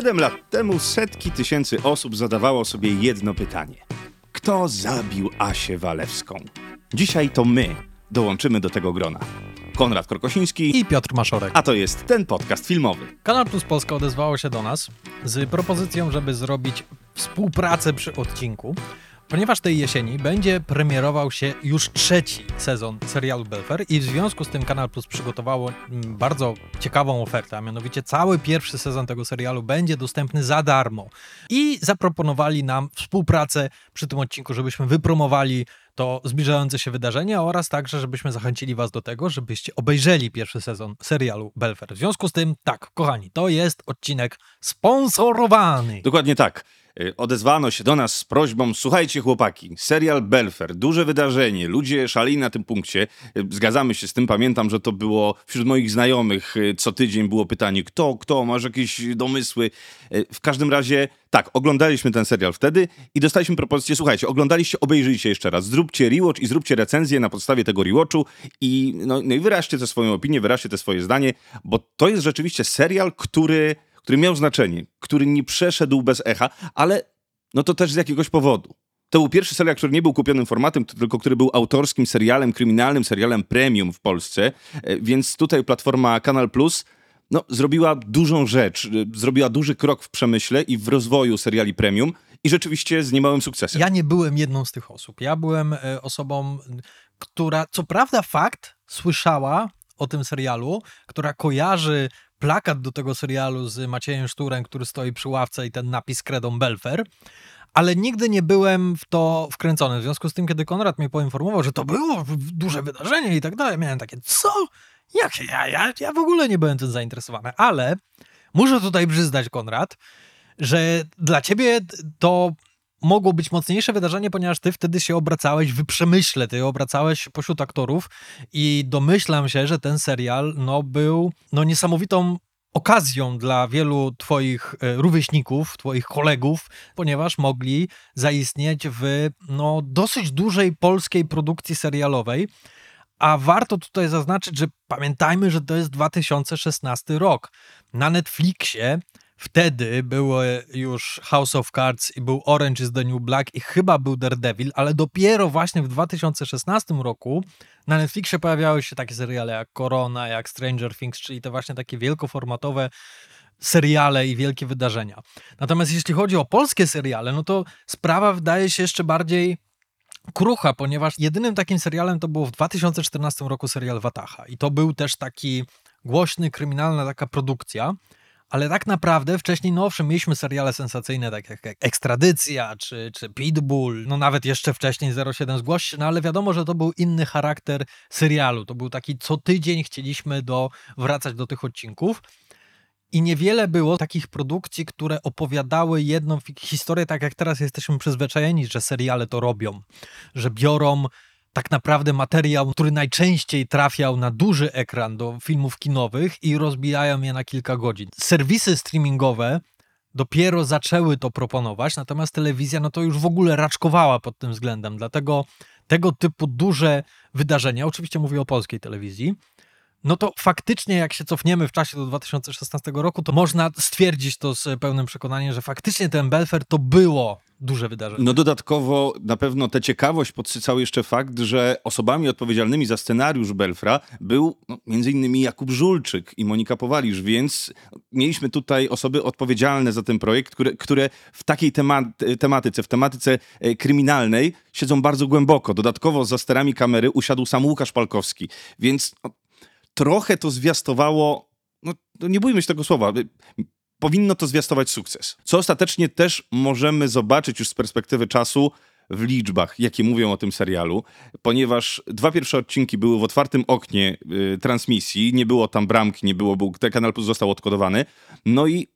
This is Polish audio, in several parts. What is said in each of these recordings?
Siedem lat temu setki tysięcy osób zadawało sobie jedno pytanie. Kto zabił Asię Walewską? Dzisiaj to my dołączymy do tego grona. Konrad Krokosiński i Piotr Maszorek. A to jest ten podcast filmowy. Kanal Plus Polska odezwało się do nas z propozycją, żeby zrobić współpracę przy odcinku ponieważ tej jesieni będzie premierował się już trzeci sezon serialu Belfer i w związku z tym Kanal Plus przygotowało mm, bardzo ciekawą ofertę, a mianowicie cały pierwszy sezon tego serialu będzie dostępny za darmo. I zaproponowali nam współpracę przy tym odcinku, żebyśmy wypromowali to zbliżające się wydarzenie oraz także, żebyśmy zachęcili Was do tego, żebyście obejrzeli pierwszy sezon serialu Belfer. W związku z tym, tak, kochani, to jest odcinek sponsorowany. Dokładnie tak. Y, odezwano się do nas z prośbą: Słuchajcie, chłopaki, serial Belfer, duże wydarzenie, ludzie szali na tym punkcie. Y, zgadzamy się z tym. Pamiętam, że to było wśród moich znajomych y, co tydzień było pytanie: kto, kto, masz jakieś domysły? W każdym razie, tak, oglądaliśmy ten serial wtedy i dostaliśmy propozycję: słuchajcie, oglądaliście, obejrzyjcie jeszcze raz, zróbcie rewatch i zróbcie recenzję na podstawie tego rewatchu i, no, no i wyraźcie tę swoją opinię, wyraźcie te swoje zdanie, bo to jest rzeczywiście serial, który który miał znaczenie, który nie przeszedł bez echa, ale no to też z jakiegoś powodu. To był pierwszy serial, który nie był kupionym formatem, tylko który był autorskim serialem, kryminalnym serialem premium w Polsce, e, więc tutaj platforma Kanal Plus no, zrobiła dużą rzecz, e, zrobiła duży krok w przemyśle i w rozwoju seriali premium i rzeczywiście z niemałym sukcesem. Ja nie byłem jedną z tych osób. Ja byłem e, osobą, która co prawda fakt słyszała o tym serialu, która kojarzy plakat do tego serialu z Maciejem Szturem, który stoi przy ławce i ten napis Credą Belfer, ale nigdy nie byłem w to wkręcony. W związku z tym, kiedy Konrad mnie poinformował, że to było duże wydarzenie i tak dalej, miałem takie, co? Jak ja, ja, ja w ogóle nie byłem tym zainteresowany, ale muszę tutaj przyznać, Konrad, że dla ciebie to mogło być mocniejsze wydarzenie, ponieważ ty wtedy się obracałeś w przemyśle, ty obracałeś pośród aktorów i domyślam się, że ten serial no, był no, niesamowitą okazją dla wielu twoich e, rówieśników, twoich kolegów, ponieważ mogli zaistnieć w no, dosyć dużej polskiej produkcji serialowej. A warto tutaj zaznaczyć, że pamiętajmy, że to jest 2016 rok. Na Netflixie Wtedy było już House of Cards i był Orange is the New Black i chyba był Daredevil, ale dopiero właśnie w 2016 roku na Netflixie pojawiały się takie seriale jak Corona, jak Stranger Things, czyli te właśnie takie wielkoformatowe seriale i wielkie wydarzenia. Natomiast jeśli chodzi o polskie seriale, no to sprawa wydaje się jeszcze bardziej krucha, ponieważ jedynym takim serialem to było w 2014 roku serial Wataha i to był też taki głośny, kryminalna taka produkcja, ale tak naprawdę wcześniej, no owszem, mieliśmy seriale sensacyjne, tak jak Ekstradycja czy, czy Pitbull, no nawet jeszcze wcześniej 07 Zgłoś no ale wiadomo, że to był inny charakter serialu. To był taki, co tydzień chcieliśmy do, wracać do tych odcinków. I niewiele było takich produkcji, które opowiadały jedną historię, tak jak teraz jesteśmy przyzwyczajeni, że seriale to robią, że biorą tak naprawdę materiał, który najczęściej trafiał na duży ekran do filmów kinowych i rozbijają je na kilka godzin. Serwisy streamingowe dopiero zaczęły to proponować, natomiast telewizja no to już w ogóle raczkowała pod tym względem. Dlatego tego typu duże wydarzenia, oczywiście mówię o polskiej telewizji, no to faktycznie jak się cofniemy w czasie do 2016 roku, to można stwierdzić to z pełnym przekonaniem, że faktycznie ten Belfer to było duże wydarzenie. No dodatkowo na pewno tę ciekawość podsycał jeszcze fakt, że osobami odpowiedzialnymi za scenariusz Belfra był no, między innymi Jakub Żulczyk i Monika Powalisz, więc mieliśmy tutaj osoby odpowiedzialne za ten projekt, które, które w takiej tematyce, w tematyce e, kryminalnej siedzą bardzo głęboko. Dodatkowo za sterami kamery usiadł sam Łukasz Palkowski, więc no, trochę to zwiastowało no, no nie bójmy się tego słowa powinno to zwiastować sukces. Co ostatecznie też możemy zobaczyć już z perspektywy czasu w liczbach, jakie mówią o tym serialu, ponieważ dwa pierwsze odcinki były w otwartym oknie y, transmisji, nie było tam bramki, nie było, był, ten kanal został odkodowany. No i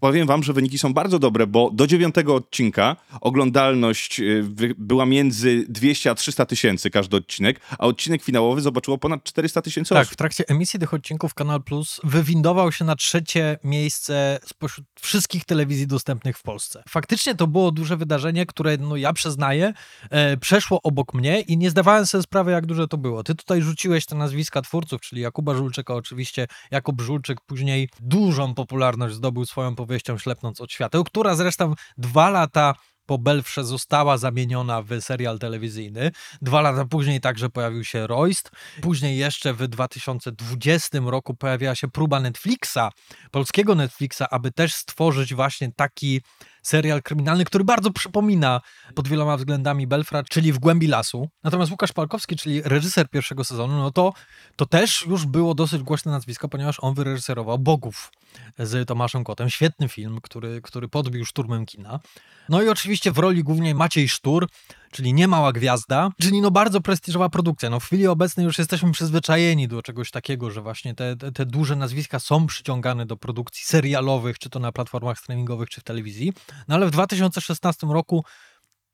powiem wam, że wyniki są bardzo dobre, bo do dziewiątego odcinka oglądalność y, była między 200 a 300 tysięcy każdy odcinek, a odcinek finałowy zobaczyło ponad 400 tysięcy tak, osób. Tak, w trakcie emisji tych odcinków Kanal Plus wywindował się na trzecie miejsce spośród wszystkich telewizji dostępnych w Polsce. Faktycznie to było duże wydarzenie, które, no ja przyznaję, e, przeszło obok mnie i nie zdawałem sobie sprawy, jak duże to było. Ty tutaj rzuciłeś te nazwiska twórców, czyli Jakuba Żulczyka oczywiście. Jakub Żulczyk później dużą popularność zdobył swoją powieścią Ślepnąc od świateł, która zresztą dwa lata po Belfrze została zamieniona w serial telewizyjny. Dwa lata później także pojawił się Royst. Później jeszcze w 2020 roku pojawiła się próba Netflixa, polskiego Netflixa, aby też stworzyć właśnie taki serial kryminalny, który bardzo przypomina pod wieloma względami Belfra, czyli W głębi lasu. Natomiast Łukasz Palkowski, czyli reżyser pierwszego sezonu, no to, to też już było dosyć głośne nazwisko, ponieważ on wyreżyserował Bogów z Tomaszem Kotem. Świetny film, który, który podbił szturmem kina. No i oczywiście w roli głównej Maciej Sztur, czyli niemała gwiazda, czyli no bardzo prestiżowa produkcja. No w chwili obecnej już jesteśmy przyzwyczajeni do czegoś takiego, że właśnie te, te, te duże nazwiska są przyciągane do produkcji serialowych, czy to na platformach streamingowych, czy w telewizji. No ale w 2016 roku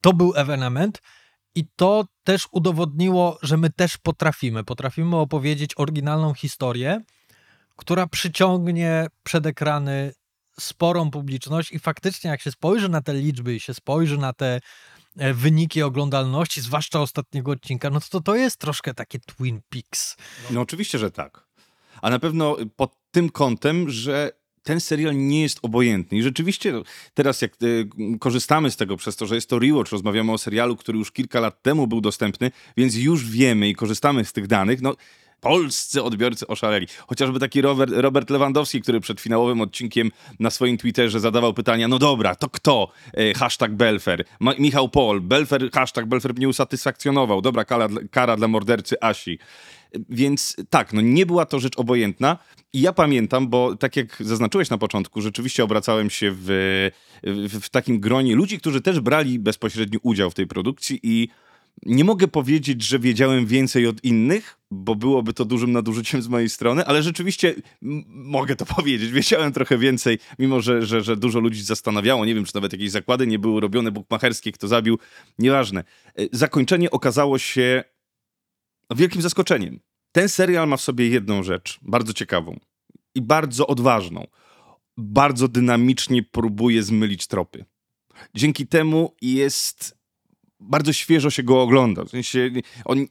to był ewenement i to też udowodniło, że my też potrafimy. Potrafimy opowiedzieć oryginalną historię, która przyciągnie przed ekrany sporą publiczność i faktycznie jak się spojrzy na te liczby i się spojrzy na te wyniki oglądalności, zwłaszcza ostatniego odcinka, no to to jest troszkę takie Twin Peaks. No oczywiście, że tak. A na pewno pod tym kątem, że ten serial nie jest obojętny. I rzeczywiście no, teraz jak y, korzystamy z tego przez to, że jest to rewatch, rozmawiamy o serialu, który już kilka lat temu był dostępny, więc już wiemy i korzystamy z tych danych, no polscy odbiorcy oszaleli. Chociażby taki Robert, Robert Lewandowski, który przed finałowym odcinkiem na swoim Twitterze zadawał pytania, no dobra, to kto? E, hashtag Belfer. Ma Michał Pol, Belfer, hashtag Belfer mnie usatysfakcjonował. Dobra, kara, kara dla mordercy Asi. Więc tak, no nie była to rzecz obojętna. I ja pamiętam, bo tak jak zaznaczyłeś na początku, rzeczywiście obracałem się w, w, w takim gronie ludzi, którzy też brali bezpośredni udział w tej produkcji i nie mogę powiedzieć, że wiedziałem więcej od innych, bo byłoby to dużym nadużyciem z mojej strony, ale rzeczywiście mogę to powiedzieć. Wiedziałem trochę więcej, mimo że, że, że dużo ludzi zastanawiało. Nie wiem, czy nawet jakieś zakłady nie były robione bukmacherskie, kto zabił. Nieważne. E, zakończenie okazało się wielkim zaskoczeniem. Ten serial ma w sobie jedną rzecz, bardzo ciekawą i bardzo odważną. Bardzo dynamicznie próbuje zmylić tropy. Dzięki temu jest bardzo świeżo się go ogląda. W sensie on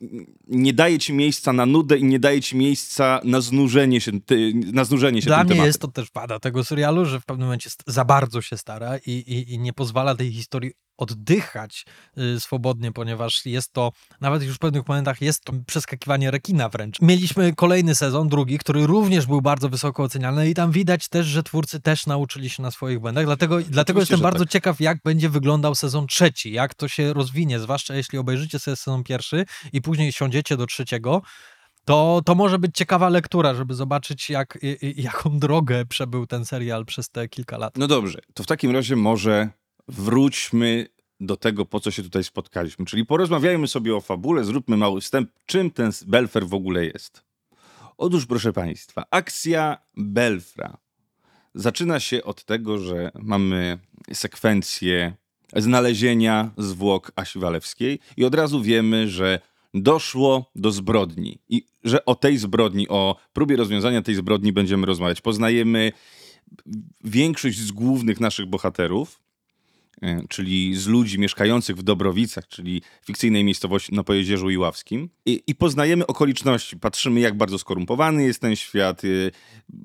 nie daje ci miejsca na nudę i nie daje ci miejsca na znużenie się, na znużenie się Dla mnie tematem. jest to też wada tego serialu, że w pewnym momencie za bardzo się stara i, i, i nie pozwala tej historii oddychać y, swobodnie, ponieważ jest to, nawet już w pewnych momentach jest to przeskakiwanie rekina wręcz. Mieliśmy kolejny sezon, drugi, który również był bardzo wysoko oceniany i tam widać też, że twórcy też nauczyli się na swoich błędach, dlatego, dlatego jestem bardzo tak. ciekaw, jak będzie wyglądał sezon trzeci, jak to się rozwinie, zwłaszcza jeśli obejrzycie sobie sezon pierwszy i później siądziecie do trzeciego, to, to może być ciekawa lektura, żeby zobaczyć, jak, jaką drogę przebył ten serial przez te kilka lat. No dobrze, to w takim razie może wróćmy do tego, po co się tutaj spotkaliśmy. Czyli porozmawiajmy sobie o fabule, zróbmy mały wstęp, czym ten Belfer w ogóle jest. Otóż, proszę Państwa, akcja Belfra zaczyna się od tego, że mamy sekwencję znalezienia zwłok Asi Walewskiej i od razu wiemy, że doszło do zbrodni i że o tej zbrodni, o próbie rozwiązania tej zbrodni będziemy rozmawiać. Poznajemy większość z głównych naszych bohaterów, czyli z ludzi mieszkających w Dobrowicach, czyli fikcyjnej miejscowości na Pojezierzu Iławskim. I, I, poznajemy okoliczności, patrzymy jak bardzo skorumpowany jest ten świat, y,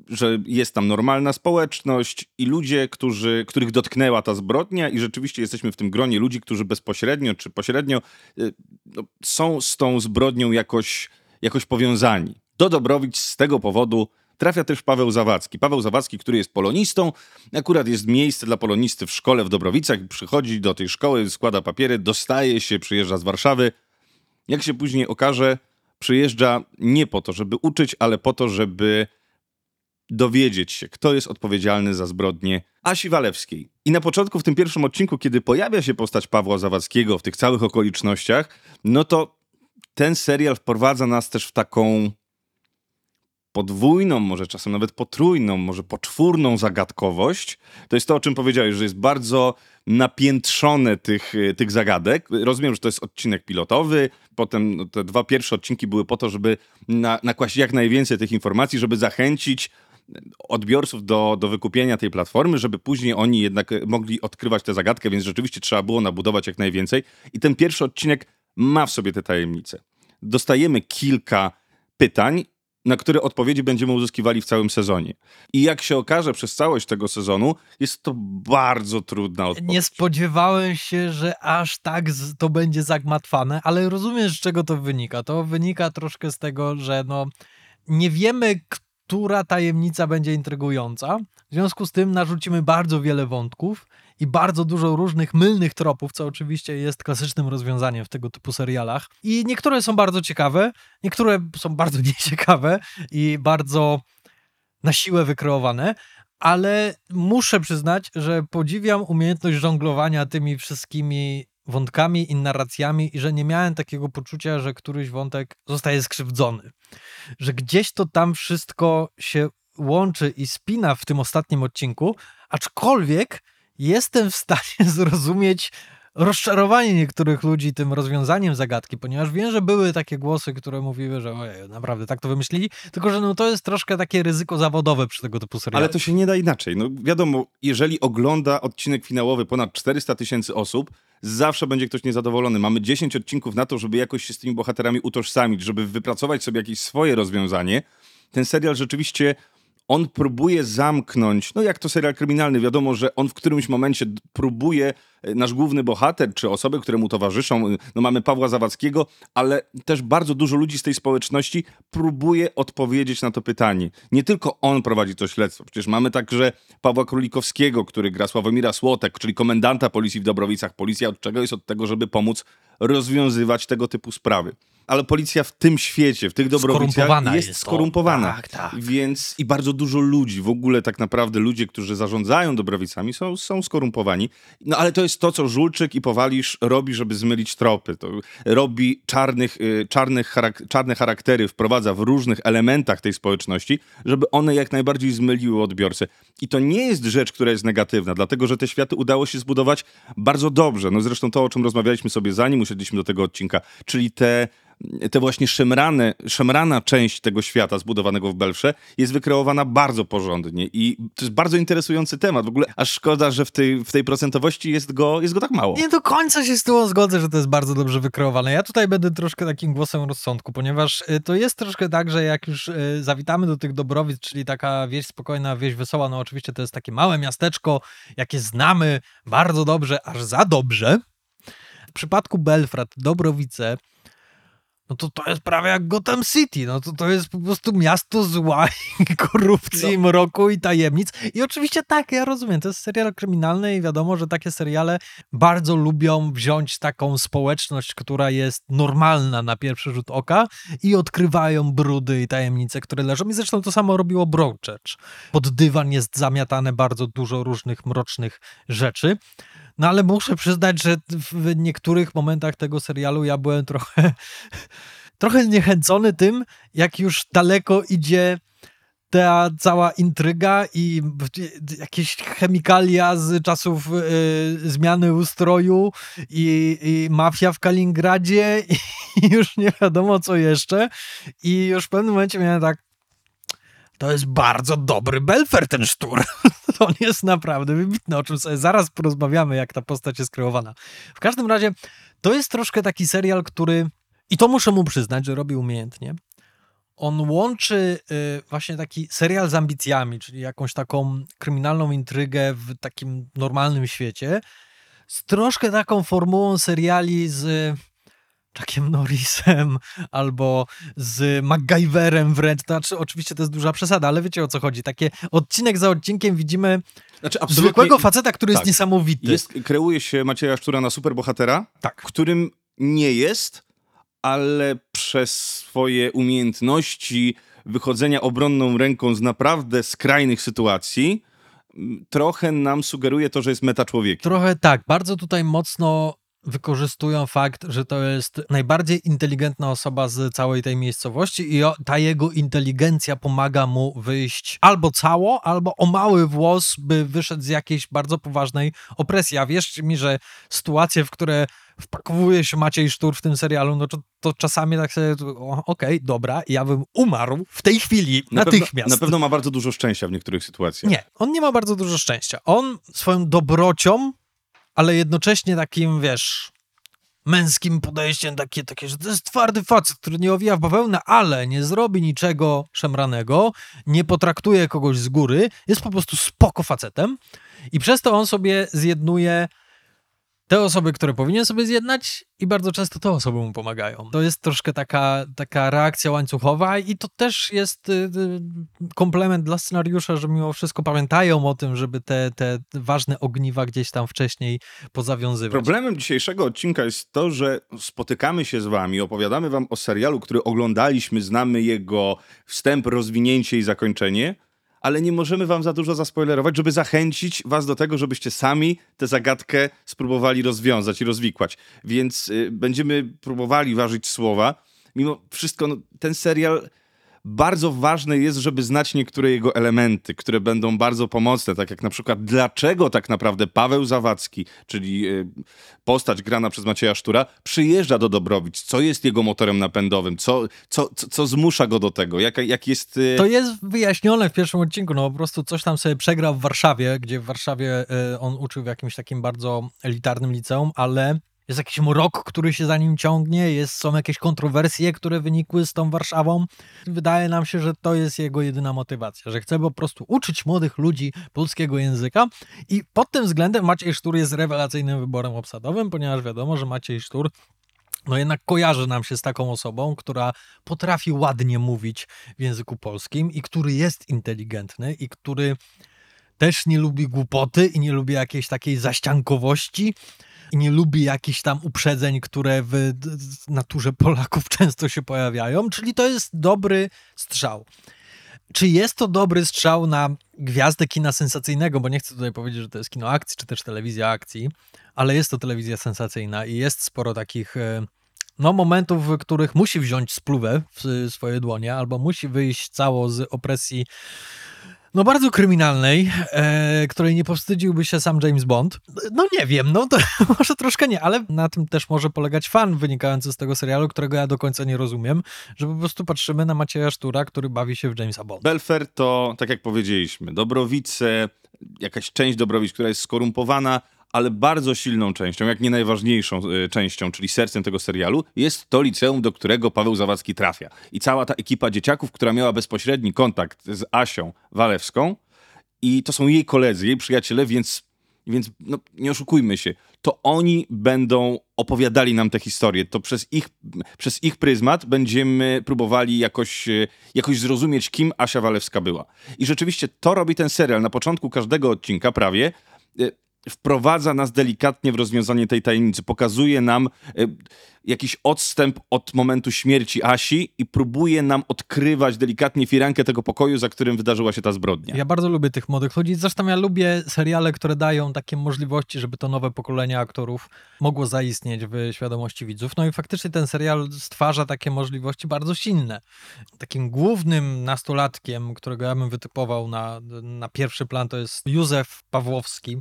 że jest tam normalna społeczność i ludzie, którzy, których dotknęła ta zbrodnia i rzeczywiście jesteśmy w tym gronie ludzi, którzy bezpośrednio czy pośrednio y, no, są z tą zbrodnią jakoś, jakoś powiązani. Do Dobrowic z tego powodu trafia też Paweł Zawadzki. Paweł Zawadzki, który jest polonistą, akurat jest miejsce dla polonisty w szkole w Dobrowicach, przychodzi do tej szkoły, składa papiery, dostaje się, przyjeżdża z Warszawy. Jak się później okaże, przyjeżdża nie po to, żeby uczyć, ale po to, żeby dowiedzieć się, kto jest odpowiedzialny za zbrodnie Asi Walewskiej. I na początku, w tym pierwszym odcinku, kiedy pojawia się postać Pawła Zawadzkiego w tych całych okolicznościach, no to ten serial wprowadza nas też w taką podwójną, może czasem nawet potrójną, może poczwórną zagadkowość, to jest to, o czym powiedziałeś, że jest bardzo napiętrzone tych, tych zagadek. Rozumiem, że to jest odcinek pilotowy, potem no, te dwa pierwsze odcinki były po to, żeby na, nakłaść jak najwięcej tych informacji, żeby zachęcić odbiorców do, do wykupienia tej platformy, żeby później oni jednak mogli odkrywać tę zagadkę, więc rzeczywiście trzeba było nabudować jak najwięcej. I ten pierwszy odcinek ma w sobie te tajemnice. Dostajemy kilka pytań, na które odpowiedzi będziemy uzyskiwali w całym sezonie. I jak się okaże przez całość tego sezonu, jest to bardzo trudna odpowiedź. Nie spodziewałem się, że aż tak to będzie zagmatwane, ale rozumiesz, z czego to wynika. To wynika troszkę z tego, że no, nie wiemy, która tajemnica będzie intrygująca. W związku z tym narzucimy bardzo wiele wątków i bardzo dużo różnych mylnych tropów, co oczywiście jest klasycznym rozwiązaniem w tego typu serialach. I niektóre są bardzo ciekawe, niektóre są bardzo nieciekawe i bardzo na siłę wykreowane, ale muszę przyznać, że podziwiam umiejętność żonglowania tymi wszystkimi wątkami i narracjami i że nie miałem takiego poczucia, że któryś wątek zostaje skrzywdzony. Że gdzieś to tam wszystko się łączy i spina w tym ostatnim odcinku, aczkolwiek jestem w stanie zrozumieć rozczarowanie niektórych ludzi tym rozwiązaniem zagadki, ponieważ wiem, że były takie głosy, które mówiły, że ojej, naprawdę tak to wymyślili, tylko że no to jest troszkę takie ryzyko zawodowe przy tego typu serialu. Ale to się nie da inaczej. No wiadomo, jeżeli ogląda odcinek finałowy ponad 400 tysięcy osób, zawsze będzie ktoś niezadowolony. Mamy 10 odcinków na to, żeby jakoś się z tymi bohaterami utożsamić, żeby wypracować sobie jakieś swoje rozwiązanie. Ten serial rzeczywiście on próbuje zamknąć, no jak to serial kryminalny, wiadomo, że on w którymś momencie próbuje, e, nasz główny bohater, czy osoby, które mu towarzyszą, e, no mamy Pawła Zawadzkiego, ale też bardzo dużo ludzi z tej społeczności próbuje odpowiedzieć na to pytanie. Nie tylko on prowadzi to śledztwo, przecież mamy także Pawła Królikowskiego, który gra Sławomira Słotek, czyli komendanta policji w Dobrowicach. Policja od czego jest? Od tego, żeby pomóc rozwiązywać tego typu sprawy ale policja w tym świecie, w tych Dobrowicach jest, jest skorumpowana. Tak, tak. Więc i bardzo dużo ludzi, w ogóle tak naprawdę ludzie, którzy zarządzają Dobrowicami są, są skorumpowani. No ale to jest to, co Żulczyk i Powalisz robi, żeby zmylić tropy. To robi czarnych, y, czarnych charak czarne charaktery, wprowadza w różnych elementach tej społeczności, żeby one jak najbardziej zmyliły odbiorcę. I to nie jest rzecz, która jest negatywna, dlatego że te światy udało się zbudować bardzo dobrze. No zresztą to, o czym rozmawialiśmy sobie zanim usiedliśmy do tego odcinka, czyli te te właśnie szemrane, szemrana część tego świata zbudowanego w Belfrze jest wykreowana bardzo porządnie i to jest bardzo interesujący temat. W ogóle aż szkoda, że w tej, w tej procentowości jest go, jest go tak mało. Nie do końca się z tym zgodzę, że to jest bardzo dobrze wykreowane. Ja tutaj będę troszkę takim głosem rozsądku, ponieważ y, to jest troszkę tak, że jak już y, zawitamy do tych Dobrowic, czyli taka wieś spokojna, wieś wesoła, no oczywiście to jest takie małe miasteczko, jakie znamy bardzo dobrze, aż za dobrze. W przypadku Belfrat, Dobrowice, no to to jest prawie jak Gotham City, no to to jest po prostu miasto zła i korupcji, no. mroku i tajemnic. I oczywiście tak, ja rozumiem, to jest serial kryminalny i wiadomo, że takie seriale bardzo lubią wziąć taką społeczność, która jest normalna na pierwszy rzut oka i odkrywają brudy i tajemnice, które leżą. I zresztą to samo robiło Broadchurch. Pod dywan jest zamiatane bardzo dużo różnych mrocznych rzeczy. No ale muszę przyznać, że w niektórych momentach tego serialu ja byłem trochę, trochę zniechęcony tym, jak już daleko idzie ta cała intryga i jakieś chemikalia z czasów y, zmiany ustroju i, i, mafia w Kaliningradzie i już nie wiadomo co jeszcze. I już w pewnym momencie miałem tak, to jest bardzo dobry Belfer, ten sztur. On jest naprawdę wybitny, o czym sobie zaraz porozmawiamy, jak ta postać jest kreowana. W każdym razie, to jest troszkę taki serial, który, i to muszę mu przyznać, że robi umiejętnie, on łączy y, właśnie taki serial z ambicjami, czyli jakąś taką kryminalną intrygę w takim normalnym świecie, z troszkę taką formułą seriali z Chuckiem Norrisem albo z MacGyverem wręcz. To znaczy, oczywiście to jest duża przesada, ale wiecie o co chodzi. Takie odcinek za odcinkiem widzimy znaczy, zwykłego faceta, który tak, jest niesamowity. Jest, kreuje się Macieja Szczura na superbohatera, tak. którym nie jest, ale przez swoje umiejętności wychodzenia obronną ręką z naprawdę skrajnych sytuacji trochę nam sugeruje to, że jest meta człowiek. Trochę tak, bardzo tutaj mocno wykorzystują fakt, że to jest najbardziej inteligentna osoba z całej tej miejscowości i ta jego inteligencja pomaga mu wyjść albo cało, albo o mały włos, by wyszedł z jakiejś bardzo poważnej opresji. A wierzcie mi, że sytuacje, w które wpakowuje się Maciej Sztur w tym serialu, no to, to czasami tak sobie, okej, okay, dobra, ja bym umarł w tej chwili, na natychmiast. Pewno, na pewno ma bardzo dużo szczęścia w niektórych sytuacjach. Nie, on nie ma bardzo dużo szczęścia. On swoją dobrocią ale jednocześnie takim, wiesz, męskim podejściem, takie, takie, że to jest twardy facet, który nie owija w bawełnę, ale nie zrobi niczego szemranego, nie potraktuje kogoś z góry, jest po prostu spoko facetem i przez to on sobie zjednuje te osoby, które powinien sobie zjednać i bardzo często te osoby mu pomagają. To jest troszkę taka, taka reakcja łańcuchowa i to też jest y, y, komplement dla scenariusza, że mimo wszystko pamiętają o tym, żeby te, te ważne ogniwa gdzieś tam wcześniej pozawiązywać. Problemem dzisiejszego odcinka jest to, że spotykamy się z wami, opowiadamy wam o serialu, który oglądaliśmy, znamy jego wstęp, rozwinięcie i zakończenie, ale nie możemy wam za dużo zaspoilerować, żeby zachęcić was do tego, żebyście sami tę zagadkę spróbowali rozwiązać i rozwikłać. Więc y, będziemy próbowali ważyć słowa. Mimo wszystko, no, ten serial bardzo ważne jest, żeby znać niektóre jego elementy, które będą bardzo pomocne, tak jak na przykład dlaczego tak naprawdę Paweł Zawadzki, czyli y, postać grana przez Macieja Sztura, przyjeżdża do Dobrowic, co jest jego motorem napędowym, co, co, co, co zmusza go do tego, jak, jak jest... Y, to jest wyjaśnione w pierwszym odcinku, no po prostu coś tam sobie przegrał w Warszawie, gdzie w Warszawie y, on uczył w jakimś takim bardzo elitarnym liceum, ale jest jakiś mrok, który się za nim ciągnie, jest, są jakieś kontrowersje, które wynikły z tą Warszawą. Wydaje nam się, że to jest jego jedyna motywacja, że chce po prostu uczyć młodych ludzi polskiego języka i pod tym względem Maciej Sztur jest rewelacyjnym wyborem obsadowym, ponieważ wiadomo, że Maciej Sztur no jednak kojarzy nam się z taką osobą, która potrafi ładnie mówić w języku polskim i który jest inteligentny i który też nie lubi głupoty i nie lubi jakiejś takiej zaściankowości i nie lubi jakichś tam uprzedzeń, które w naturze Polaków często się pojawiają, czyli to jest dobry strzał. Czy jest to dobry strzał na gwiazdę kina sensacyjnego, bo nie chcę tutaj powiedzieć, że to jest kino akcji, czy też telewizja akcji, ale jest to telewizja sensacyjna i jest sporo takich e, no, momentów, w których musi wziąć spluwę w swoje dłonie, albo musi wyjść cało z opresji no bardzo kryminalnej, e, której nie powstydziłby się sam James Bond. No nie wiem, no to może troszkę nie, ale na tym też może polegać fan wynikający z tego serialu, którego ja do końca nie rozumiem, że po prostu patrzymy na Macieja Sztura, który bawi się w Jamesa Bond. Belfer to, tak jak powiedzieliśmy, Dobrowice, jakaś część Dobrowic, która jest skorumpowana, ale bardzo silną częścią, jak nie najważniejszą y, częścią, czyli sercem tego serialu, jest to liceum, do którego Paweł Zawadzki trafia. I cała ta ekipa dzieciaków, która miała bezpośredni kontakt z Asią Walewską, i to są jej koledzy, jej przyjaciele, więc, więc no, nie oszukujmy się, to oni będą opowiadali nam tę historię. To przez ich, przez ich pryzmat będziemy próbowali jakoś, y, jakoś zrozumieć, kim Asia Walewska była. I rzeczywiście to robi ten serial. Na początku każdego odcinka prawie wprowadza nas delikatnie w rozwiązanie tej tajemnicy, pokazuje nam e, jakiś odstęp od momentu śmierci Asi i próbuje nam odkrywać delikatnie firankę tego pokoju, za którym wydarzyła się ta zbrodnia. Ja bardzo lubię tych młodych ludzi, zresztą ja lubię seriale, które dają takie możliwości, żeby to nowe pokolenie aktorów mogło zaistnieć w świadomości widzów. No i faktycznie ten serial stwarza takie możliwości bardzo silne. Takim głównym nastolatkiem, którego ja bym wytypował na, na pierwszy plan, to jest Józef Pawłowski,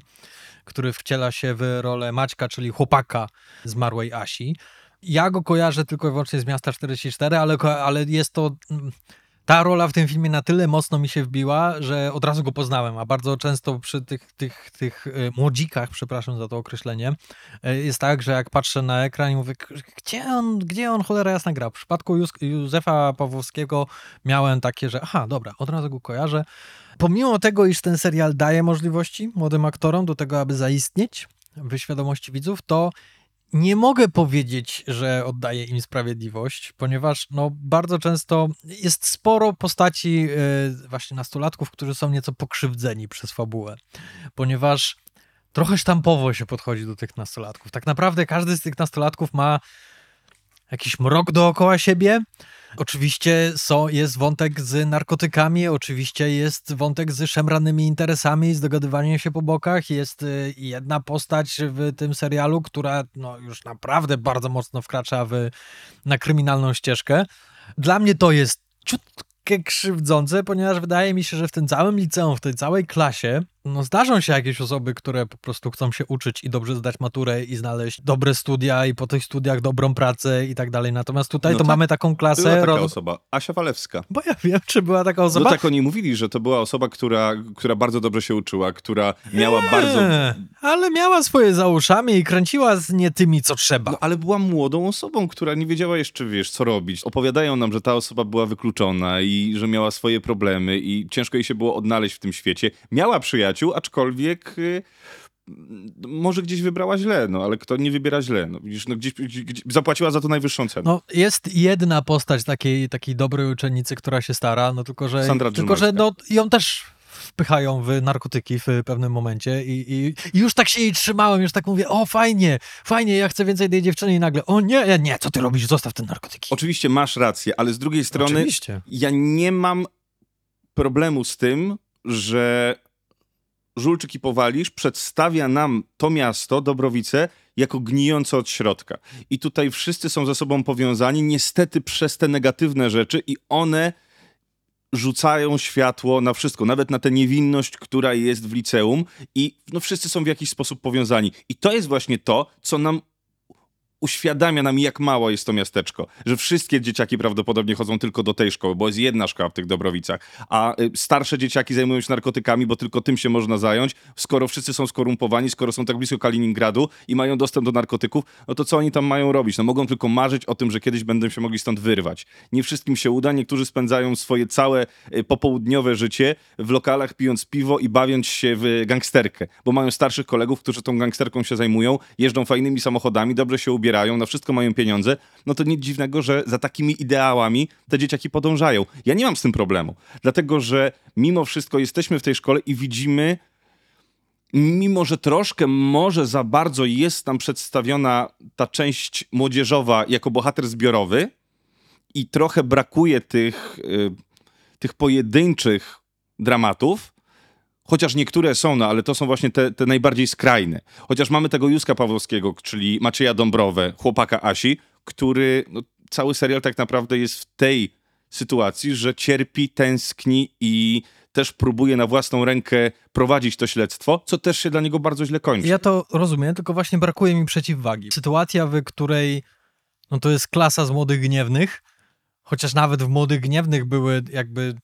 który wciela się w rolę Maćka, czyli chłopaka zmarłej Asi. Ja go kojarzę tylko i wyłącznie z Miasta 44, ale, ale jest to... Ta rola w tym filmie na tyle mocno mi się wbiła, że od razu go poznałem, a bardzo często przy tych, tych, tych e, młodzikach, przepraszam za to określenie, e, jest tak, że jak patrzę na ekran i mówię, gdzie on, gdzie on cholera jasna gra? W przypadku Józefa Pawłowskiego miałem takie, że aha, dobra, od razu go kojarzę. Pomimo tego, iż ten serial daje możliwości młodym aktorom do tego, aby zaistnieć w świadomości widzów, to nie mogę powiedzieć, że oddaję im sprawiedliwość, ponieważ no, bardzo często jest sporo postaci yy, właśnie nastolatków, którzy są nieco pokrzywdzeni przez fabułę, ponieważ trochę sztampowo się podchodzi do tych nastolatków. Tak naprawdę każdy z tych nastolatków ma jakiś mrok dookoła siebie, Oczywiście są, jest wątek z narkotykami, oczywiście jest wątek z szemranymi interesami, z dogadywaniem się po bokach. Jest y, jedna postać w tym serialu, która no, już naprawdę bardzo mocno wkracza w, na kryminalną ścieżkę. Dla mnie to jest ciutkę krzywdzące, ponieważ wydaje mi się, że w tym całym liceum, w tej całej klasie no zdarzą się jakieś osoby, które po prostu chcą się uczyć i dobrze zdać maturę i znaleźć dobre studia i po tych studiach dobrą pracę i tak dalej. Natomiast tutaj No to tak. mamy taką klasę... Była taka rod- osoba, Asia Walewska. Bo ja wiem, czy była taka osoba. No tak oni mówili, że to była osoba, która, która bardzo dobrze się uczyła, która miała bardzo... Nie, Ale miała swoje za uszami i kręciła z nie tymi, co trzeba. No, ale była młodą osobą, która nie wiedziała jeszcze, wiesz, co robić. Opowiadają nam, że ta osoba była wykluczona i że miała swoje problemy i ciężko jej się było odnaleźć w tym świecie. Miała przyjaciół, aczkolwiek y, może gdzieś wybrała źle, no ale kto nie wybiera źle? No widzisz, no gdzieś, gdzieś, zapłaciła za to najwyższą cenę. No, jest jedna postać takiej, takiej dobrej uczennicy, która się stara, no tylko, że, Sandra tylko, że no, ją też wpychają w narkotyki w pewnym momencie i, i, i już tak się jej trzymałem, już tak mówię, o fajnie, fajnie, ja chcę więcej tej dziewczyny i nagle, o nie, nie, co ty robisz, zostaw te narkotyki. Oczywiście masz rację, ale z drugiej strony Oczywiście. ja nie mam problemu z tym, że Żulczyk i Powalisz przedstawia nam to miasto, Dobrowice, jako gnijące od środka. I tutaj wszyscy są ze sobą powiązani, niestety przez te negatywne rzeczy i one rzucają światło na wszystko, nawet na tę niewinność, która jest w liceum i no, wszyscy są w jakiś sposób powiązani. I to jest właśnie to, co nam uświadamia nam, jak mało jest to miasteczko. Że wszystkie dzieciaki prawdopodobnie chodzą tylko do tej szkoły, bo jest jedna szkoła w tych Dobrowicach, a y, starsze dzieciaki zajmują się narkotykami, bo tylko tym się można zająć. Skoro wszyscy są skorumpowani, skoro są tak blisko Kaliningradu i mają dostęp do narkotyków, no to co oni tam mają robić? No mogą tylko marzyć o tym, że kiedyś będą się mogli stąd wyrwać. Nie wszystkim się uda, niektórzy spędzają swoje całe y, popołudniowe życie w lokalach pijąc piwo i bawiąc się w gangsterkę, bo mają starszych kolegów, którzy tą gangsterką się zajmują, jeżdżą fajnymi samochodami, dobrze się ubierają, na wszystko mają pieniądze, no to nic dziwnego, że za takimi ideałami te dzieciaki podążają. Ja nie mam z tym problemu, dlatego że mimo wszystko jesteśmy w tej szkole i widzimy mimo że troszkę może za bardzo jest tam przedstawiona ta część młodzieżowa jako bohater zbiorowy i trochę brakuje tych, y, tych pojedynczych dramatów, chociaż niektóre są, no ale to są właśnie te, te najbardziej skrajne. Chociaż mamy tego Józka Pawłowskiego, czyli Macieja Dąbrowę, chłopaka Asi, który no, cały serial tak naprawdę jest w tej sytuacji, że cierpi, tęskni i też próbuje na własną rękę prowadzić to śledztwo, co też się dla niego bardzo źle kończy. Ja to rozumiem, tylko właśnie brakuje mi przeciwwagi. Sytuacja, w której no to jest klasa z młodych gniewnych, chociaż nawet w młodych gniewnych były jakby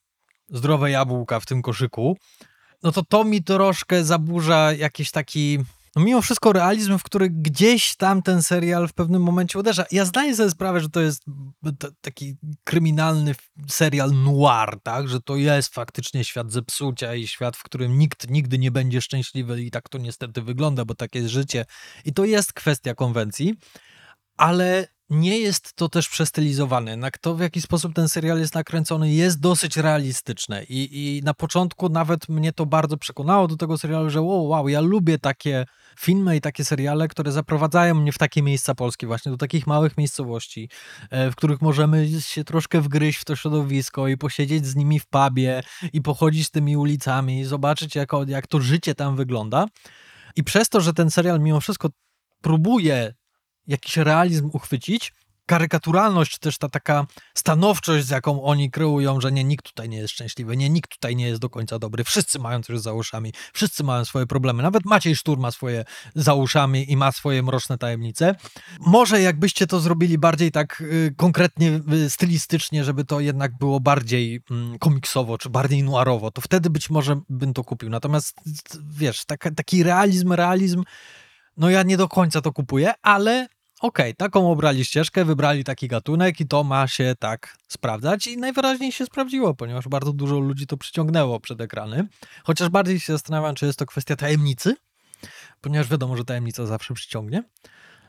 zdrowe jabłka w tym koszyku, no to to mi troszkę zaburza jakiś taki, no mimo wszystko realizm, w który gdzieś tam ten serial w pewnym momencie uderza. Ja zdaję sobie sprawę, że to jest taki kryminalny serial noir, tak, że to jest faktycznie świat zepsucia i świat, w którym nikt nigdy nie będzie szczęśliwy i tak to niestety wygląda, bo takie jest życie. I to jest kwestia konwencji, ale nie jest to też przestylizowane. Jednak to, w jaki sposób ten serial jest nakręcony, jest dosyć realistyczne. I, I na początku nawet mnie to bardzo przekonało do tego serialu, że wow, wow, ja lubię takie filmy i takie seriale, które zaprowadzają mnie w takie miejsca polskie, właśnie do takich małych miejscowości, e, w których możemy się troszkę wgryźć w to środowisko i posiedzieć z nimi w pubie i pochodzić tymi ulicami i zobaczyć, jak, jak to życie tam wygląda. I przez to, że ten serial mimo wszystko próbuje jakiś realizm uchwycić, karykaturalność, też ta taka stanowczość, z jaką oni kreują, że nie, nikt tutaj nie jest szczęśliwy, nie, nikt tutaj nie jest do końca dobry, wszyscy mają coś za uszami, wszyscy mają swoje problemy, nawet Maciej Sztur ma swoje za uszami i ma swoje mroczne tajemnice. Może jakbyście to zrobili bardziej tak y, konkretnie, y, stylistycznie, żeby to jednak było bardziej mm, komiksowo, czy bardziej noirowo, to wtedy być może bym to kupił. Natomiast wiesz, taka, taki realizm, realizm, no ja nie do końca to kupuję, ale okej, taką obrali ścieżkę, wybrali taki gatunek i to ma się tak sprawdzać i najwyraźniej się sprawdziło, ponieważ bardzo dużo ludzi to przyciągnęło przed ekrany. Chociaż bardziej się zastanawiam, czy jest to kwestia tajemnicy, ponieważ wiadomo, że tajemnica zawsze przyciągnie.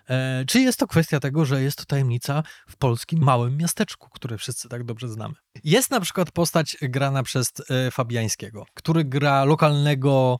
E, czy jest to kwestia tego, że jest to tajemnica w polskim małym miasteczku, które wszyscy tak dobrze znamy? Jest na przykład postać grana przez e, Fabiańskiego, który gra lokalnego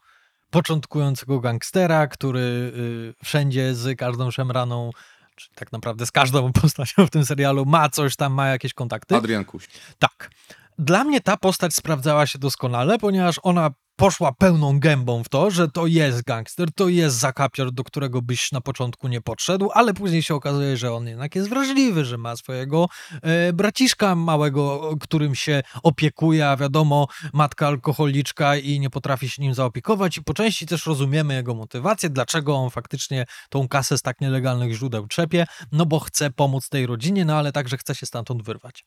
początkującego gangstera, który y, wszędzie z każdą szemraną, czy tak naprawdę z każdą postacią w tym serialu ma coś tam, ma jakieś kontakty. Adrian Kuś. Tak. Dla mnie ta postać sprawdzała się doskonale, ponieważ ona poszła pełną gębą w to, że to jest gangster, to jest zakapior, do którego byś na początku nie podszedł, ale później się okazuje, że on jednak jest wrażliwy, że ma swojego e, braciszka małego, którym się opiekuje, a wiadomo, matka alkoholiczka i nie potrafi się nim zaopiekować i po części też rozumiemy jego motywację, dlaczego on faktycznie tą kasę z tak nielegalnych źródeł trzepie, no bo chce pomóc tej rodzinie, no ale także chce się stamtąd wyrwać.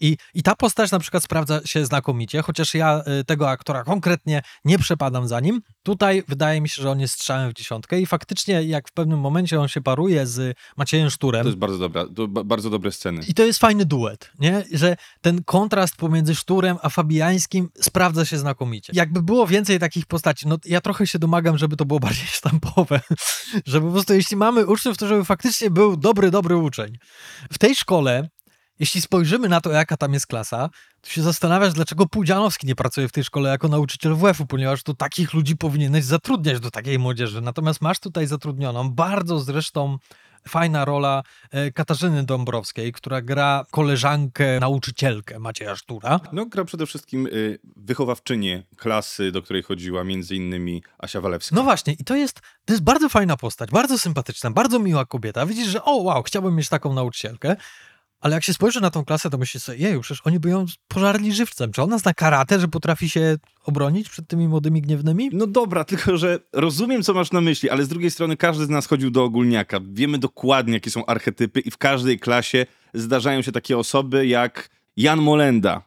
I, i ta postać na przykład sprawdza się znakomicie, chociaż ja e, tego aktora konkretnie nie przepadam za nim. Tutaj wydaje mi się, że on jest strzałem w dziesiątkę i faktycznie jak w pewnym momencie on się paruje z Maciejem Szturem. To jest bardzo dobra, bardzo dobre sceny. I to jest fajny duet, nie? Że ten kontrast pomiędzy Szturem a Fabiańskim sprawdza się znakomicie. Jakby było więcej takich postaci, no ja trochę się domagam, żeby to było bardziej sztampowe. żeby po prostu jeśli mamy uczniów, to żeby faktycznie był dobry, dobry uczeń. W tej szkole jeśli spojrzymy na to, jaka tam jest klasa, to się zastanawiasz, dlaczego Pudzianowski nie pracuje w tej szkole jako nauczyciel WF-u, ponieważ to takich ludzi powinieneś zatrudniać do takiej młodzieży. Natomiast masz tutaj zatrudnioną, bardzo zresztą fajna rola e, Katarzyny Dąbrowskiej, która gra koleżankę, nauczycielkę Macieja Sztura. No, gra przede wszystkim y, wychowawczynię klasy, do której chodziła między innymi Asia Walewska. No właśnie, i to jest, to jest bardzo fajna postać, bardzo sympatyczna, bardzo miła kobieta. Widzisz, że o wow, chciałbym mieć taką nauczycielkę. Ale jak się spojrzy na tą klasę, to myślisz sobie, jeju, przecież oni by ją pożarli żywcem. Czy ona zna karate, że potrafi się obronić przed tymi młodymi gniewnymi? No dobra, tylko że rozumiem, co masz na myśli, ale z drugiej strony każdy z nas chodził do ogólniaka. Wiemy dokładnie, jakie są archetypy i w każdej klasie zdarzają się takie osoby jak Jan Molenda,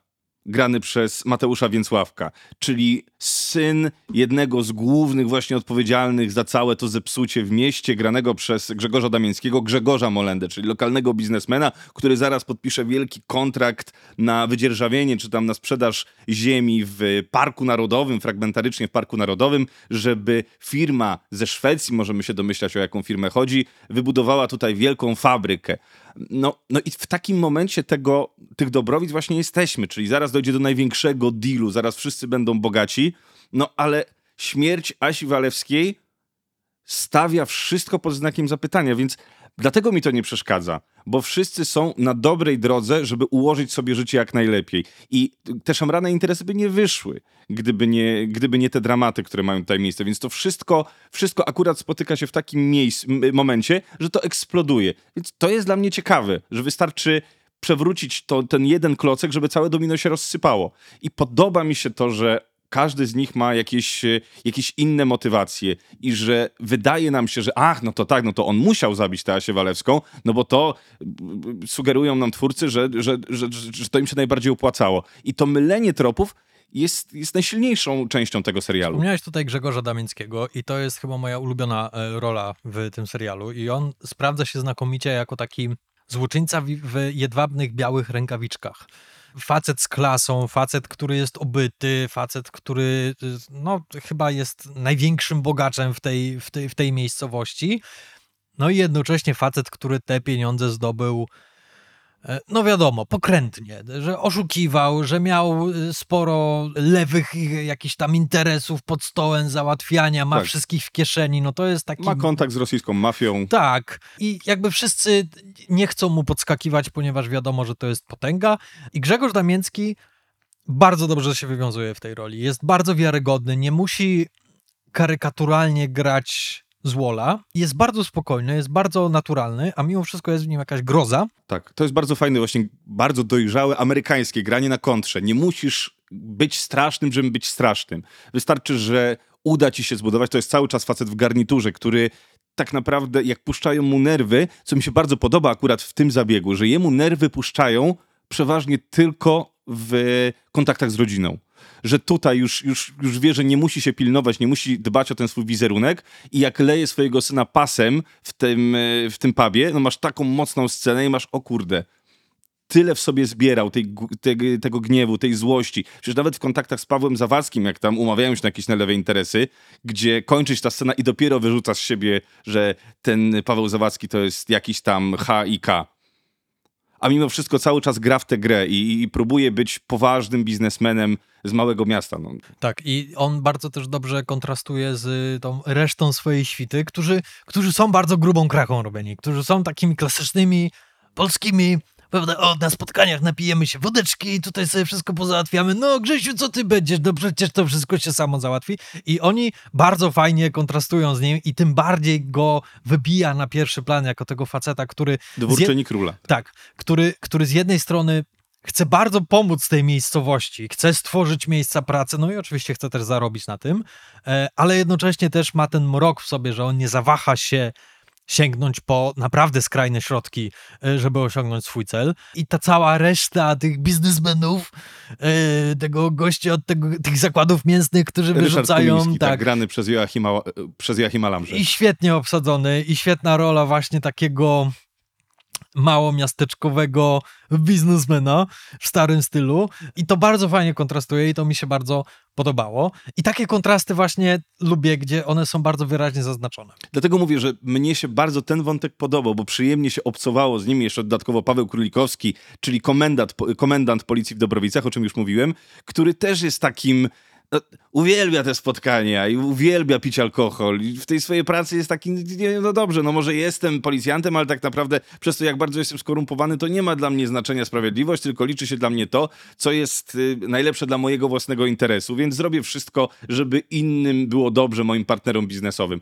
grany przez Mateusza Więcławka, czyli syn jednego z głównych właśnie odpowiedzialnych za całe to zepsucie w mieście, granego przez Grzegorza Damińskiego, Grzegorza Molendę, czyli lokalnego biznesmena, który zaraz podpisze wielki kontrakt na wydzierżawienie, czy tam na sprzedaż ziemi w Parku Narodowym, fragmentarycznie w Parku Narodowym, żeby firma ze Szwecji, możemy się domyślać o jaką firmę chodzi, wybudowała tutaj wielką fabrykę. No, no i w takim momencie tego, tych dobrowic właśnie jesteśmy, czyli zaraz dojdzie do największego dealu, zaraz wszyscy będą bogaci, no ale śmierć Asi Walewskiej stawia wszystko pod znakiem zapytania, więc dlatego mi to nie przeszkadza, bo wszyscy są na dobrej drodze, żeby ułożyć sobie życie jak najlepiej. I te szamrane interesy by nie wyszły, gdyby nie, gdyby nie te dramaty, które mają tutaj miejsce. Więc to wszystko, wszystko akurat spotyka się w takim miejscu, momencie, że to eksploduje. Więc to jest dla mnie ciekawe, że wystarczy przewrócić to, ten jeden klocek, żeby całe domino się rozsypało. I podoba mi się to, że każdy z nich ma jakieś, e, jakieś inne motywacje i że wydaje nam się, że ach, no to tak, no to on musiał zabić Teasię Walewską, no bo to sugerują nam twórcy, że, że, że, że to im się najbardziej opłacało. I to mylenie tropów jest, jest najsilniejszą częścią tego serialu. Wspomniałeś tutaj Grzegorza Damińskiego i to jest chyba moja ulubiona e, rola w tym serialu i on sprawdza się znakomicie jako taki złoczyńca w jedwabnych, białych rękawiczkach facet z klasą, facet, który jest obyty, facet, który no, chyba jest największym bogaczem w tej, w tej, w tej miejscowości. No i jednocześnie facet, który te pieniądze zdobył no wiadomo, pokrętnie, że oszukiwał, że miał y, sporo lewych jakichś tam interesów pod stołem, załatwiania, ma tak. wszystkich w kieszeni, no to jest taki... Ma kontakt z rosyjską mafią. Tak i jakby wszyscy nie chcą mu podskakiwać, ponieważ wiadomo, że to jest potęga i Grzegorz Damięcki bardzo dobrze się wywiązuje w tej roli, jest bardzo wiarygodny, nie musi karykaturalnie grać z. Jest bardzo spokojny, jest bardzo naturalny, a mimo wszystko jest w nim jakaś groza. Tak, to jest bardzo fajne, właśnie bardzo dojrzałe amerykańskie granie na kontrze. Nie musisz być strasznym, żeby być strasznym. Wystarczy, że uda ci się zbudować. To jest cały czas facet w garniturze, który tak naprawdę, jak puszczają mu nerwy, co mi się bardzo podoba akurat w tym zabiegu, że jemu nerwy puszczają przeważnie tylko w kontaktach z rodziną że tutaj już, już, już wie, że nie musi się pilnować, nie musi dbać o ten swój wizerunek i jak leje swojego syna pasem w tym, e, w tym pubie, no masz taką mocną scenę i masz, o kurde, tyle w sobie zbierał, tej, tego, gniewu, tej złości. Przecież nawet w kontaktach z Pawłem Zawadzkim, jak tam umawiają się na jakieś nalewe interesy, gdzie kończy się ta scena i dopiero wyrzuca z siebie, że ten Paweł Zawadzki to jest jakiś tam H i K a mimo wszystko cały czas gra w tę grę i, i próbuje być poważnym biznesmenem z małego miasta. No. Tak, i on bardzo też dobrze kontrastuje z tą resztą swojej świty, którzy, którzy są bardzo grubą krachą robieni, którzy są takimi klasycznymi polskimi prawda, o, na spotkaniach napijemy się wodeczki i tutaj sobie wszystko pozałatwiamy. No, Grzesiu, co ty będziesz? No przecież to wszystko się samo załatwi. I oni bardzo fajnie kontrastują z nim i tym bardziej go wybija na pierwszy plan jako tego faceta, który... Dwórczyni króla. Tak, który, który z jednej strony chce bardzo pomóc tej miejscowości, chce stworzyć miejsca pracy, no i oczywiście chce też zarobić na tym, e, ale jednocześnie też ma ten mrok w sobie, że on nie zawaha się sięgnąć po naprawdę skrajne środki, e, żeby osiągnąć swój cel. I ta cała reszta tych biznesmenów, e, tego gościa od tego, tych zakładów mięsnych, którzy Ryszard wyrzucają... Kumiński, tak, tak, grany przez Joachima, przez Joachima. I świetnie obsadzony, i świetna rola właśnie takiego mało miasteczkowego biznesmena w starym stylu i to bardzo fajnie kontrastuje i to mi się bardzo podobało. I takie kontrasty właśnie lubię, gdzie one są bardzo wyraźnie zaznaczone. Dlatego mówię, że mnie się bardzo ten wątek podobał, bo przyjemnie się obcowało z nim jeszcze dodatkowo Paweł Królikowski, czyli komendant, komendant policji w Dobrowicach, o czym już mówiłem, który też jest takim no, uwielbia te spotkania i uwielbia pić alkohol. I w tej swojej pracy jest taki, no dobrze, no może jestem policjantem, ale tak naprawdę przez to, jak bardzo jestem skorumpowany, to nie ma dla mnie znaczenia sprawiedliwość, tylko liczy się dla mnie to, co jest y, najlepsze dla mojego własnego interesu, więc zrobię wszystko, żeby innym było dobrze, moim partnerom biznesowym.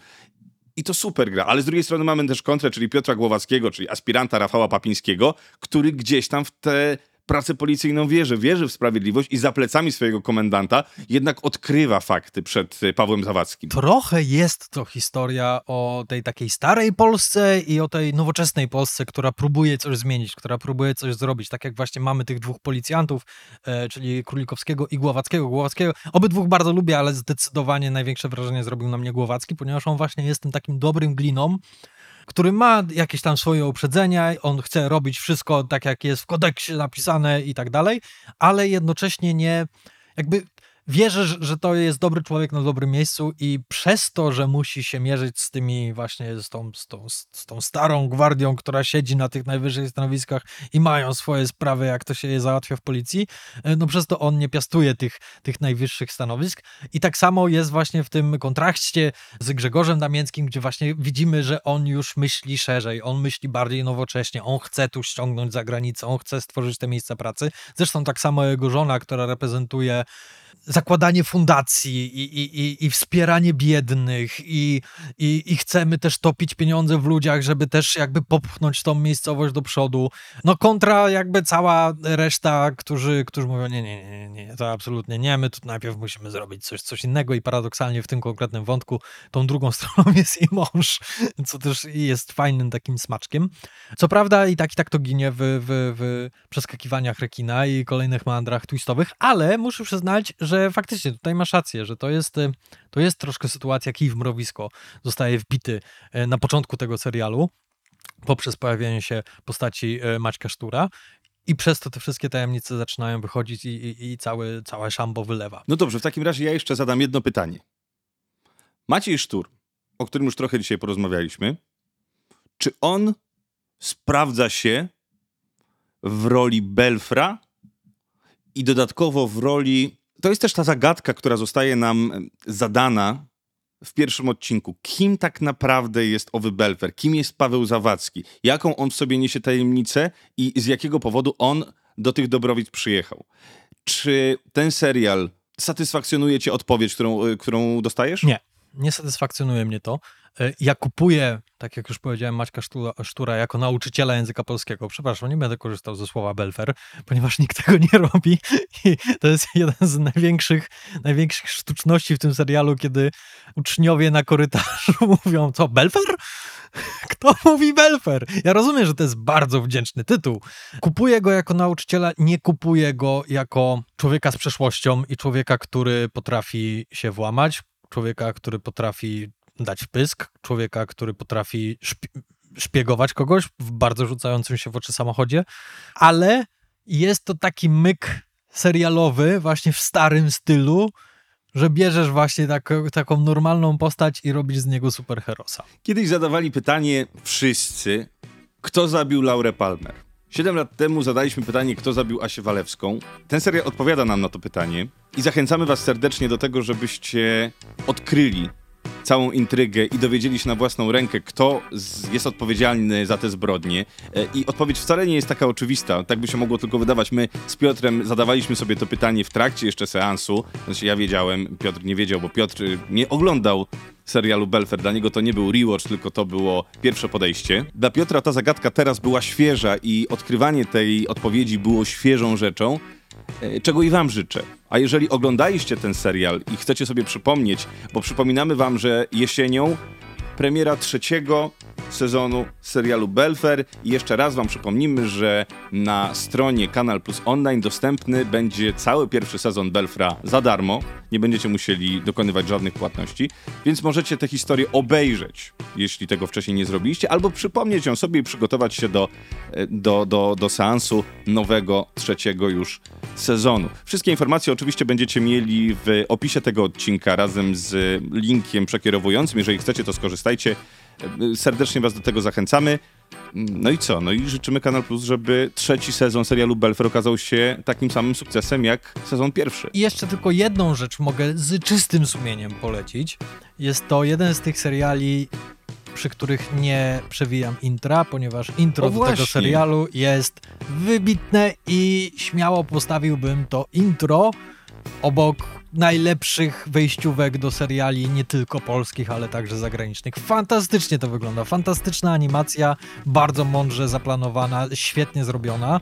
I to super gra, ale z drugiej strony mamy też kontrę, czyli Piotra Głowackiego, czyli aspiranta Rafała Papińskiego, który gdzieś tam w te pracę policyjną wierzy, wierzy w sprawiedliwość i za plecami swojego komendanta jednak odkrywa fakty przed y, Pawłem Zawadzkim. Trochę jest to historia o tej takiej starej Polsce i o tej nowoczesnej Polsce, która próbuje coś zmienić, która próbuje coś zrobić. Tak jak właśnie mamy tych dwóch policjantów, e, czyli Królikowskiego i Głowackiego. Głowackiego obydwóch bardzo lubię, ale zdecydowanie największe wrażenie zrobił na mnie Głowacki, ponieważ on właśnie jest tym takim dobrym gliną, który ma jakieś tam swoje uprzedzenia, on chce robić wszystko tak, jak jest w kodeksie napisane i tak dalej, ale jednocześnie nie, jakby wierzę, że to jest dobry człowiek na dobrym miejscu i przez to, że musi się mierzyć z tymi właśnie, z tą, z tą, z tą starą gwardią, która siedzi na tych najwyższych stanowiskach i mają swoje sprawy, jak to się je załatwia w policji, e, no przez to on nie piastuje tych, tych najwyższych stanowisk i tak samo jest właśnie w tym kontrakcie z Grzegorzem Damięckim, gdzie właśnie widzimy, że on już myśli szerzej, on myśli bardziej nowocześnie, on chce tu ściągnąć za granicę, on chce stworzyć te miejsca pracy. Zresztą tak samo jego żona, która reprezentuje zakładanie fundacji i, i, i, wspieranie biednych i, i, i chcemy też topić pieniądze w ludziach, żeby też jakby popchnąć tą miejscowość do przodu. No kontra jakby cała reszta, którzy, którzy mówią nie, nie, nie, nie, to absolutnie nie, my tu najpierw musimy zrobić coś, coś innego i paradoksalnie w tym konkretnym wątku tą drugą stroną jest i mąż, co też jest fajnym takim smaczkiem. Co prawda i tak i tak to ginie w, w, w przeskakiwaniach rekina i kolejnych mandrach twistowych, ale muszę przyznać, że faktycznie tutaj masz rację, że to jest, y, to jest troszkę sytuacja kij w mrowisko. Zostaje wbity y, na początku tego serialu poprzez pojawienie się postaci y, Maćka Sztura i przez to te wszystkie tajemnice zaczynają wychodzić i, i, i cały, całe szambo wylewa. No dobrze, w takim razie ja jeszcze zadam jedno pytanie. Maciej Sztur, o którym już trochę dzisiaj porozmawialiśmy, czy on sprawdza się w roli Belfra i dodatkowo w roli to jest też ta zagadka, która zostaje nam zadana w pierwszym odcinku. Kim tak naprawdę jest owy Belfer? Kim jest Paweł Zawadzki? Jaką on w sobie niesie tajemnicę i z jakiego powodu on do tych Dobrowic przyjechał? Czy ten serial satysfakcjonuje cię odpowiedź, którą, y, którą dostajesz? Nie, nie satysfakcjonuje mnie to. E, ja kupuję, tak jak już powiedziałem, Maćka Sztura, Sztura jako nauczyciela języka polskiego. Przepraszam, nie będę korzystał ze słowa belfer, ponieważ nikt tego nie robi. I to jest jeden z największych, największych sztuczności w tym serialu, kiedy uczniowie na korytarzu mówią, co, belfer? Kto mówi belfer? Ja rozumiem, że to jest bardzo wdzięczny tytuł. Kupuję go jako nauczyciela, nie kupuję go jako człowieka z przeszłością i człowieka, który potrafi się włamać, człowieka, który potrafi dać pysk, człowieka, który potrafi szpi szpiegować kogoś w bardzo rzucającym się w oczy samochodzie, ale jest to taki myk serialowy, właśnie w starym stylu, że bierzesz właśnie tak, taką normalną postać i robisz z niego superherosa. Kiedyś zadawali pytanie wszyscy, kto zabił Laurę Palmer? Siedem lat temu zadaliśmy pytanie, kto zabił Asię Walewską. Ten serial odpowiada nam na to pytanie i zachęcamy was serdecznie do tego, żebyście odkryli całą intrygę i dowiedzieli się na własną rękę, kto jest odpowiedzialny za te zbrodnie. E, I odpowiedź wcale nie jest taka oczywista. Tak by się mogło tylko wydawać. My z Piotrem zadawaliśmy sobie to pytanie w trakcie jeszcze seansu. Znaczy ja wiedziałem, Piotr nie wiedział, bo Piotr y, nie oglądał serialu Belfer. Dla niego to nie był rewatch, tylko to było pierwsze podejście. Dla Piotra ta zagadka teraz była świeża i odkrywanie tej odpowiedzi było świeżą rzeczą, e, czego i wam życzę. A jeżeli oglądaliście ten serial i chcecie sobie przypomnieć, bo przypominamy wam, że jesienią premiera trzeciego sezonu serialu Belfer i jeszcze raz wam przypomnimy, że na stronie Kanal Plus Online dostępny będzie cały pierwszy sezon Belfra za darmo. Nie będziecie musieli dokonywać żadnych płatności, więc możecie tę historię obejrzeć, jeśli tego wcześniej nie zrobiliście, albo przypomnieć ją sobie i przygotować się do, e, do, do, do seansu nowego, trzeciego już sezonu. Wszystkie informacje oczywiście będziecie mieli w opisie tego odcinka razem z linkiem przekierowującym. Jeżeli chcecie, to skorzystajcie. Serdecznie Was do tego zachęcamy. No i co? No i życzymy Kanal Plus, żeby trzeci sezon serialu Belfer okazał się takim samym sukcesem jak sezon pierwszy. I jeszcze tylko jedną rzecz mogę z czystym sumieniem polecić. Jest to jeden z tych seriali, przy których nie przewijam intra, ponieważ intro O, do tego serialu jest wybitne i śmiało postawiłbym to intro obok najlepszych wejściówek do seriali nie tylko polskich, ale także zagranicznych. Fantastycznie to wygląda. Fantastyczna animacja, bardzo mądrze zaplanowana, świetnie zrobiona.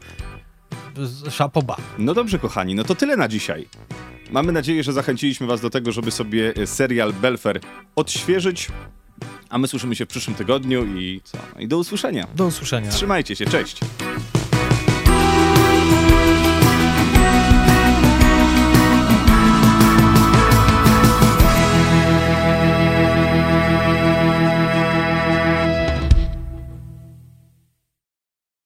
Szapoba. No dobrze, kochani, no to tyle na dzisiaj. Mamy nadzieję, że zachęciliśmy Was do tego, żeby sobie e, serial Belfer odświeżyć. A my słyszymy się w przyszłym tygodniu i co? No I do usłyszenia. Do usłyszenia. Trzymajcie się, cześć.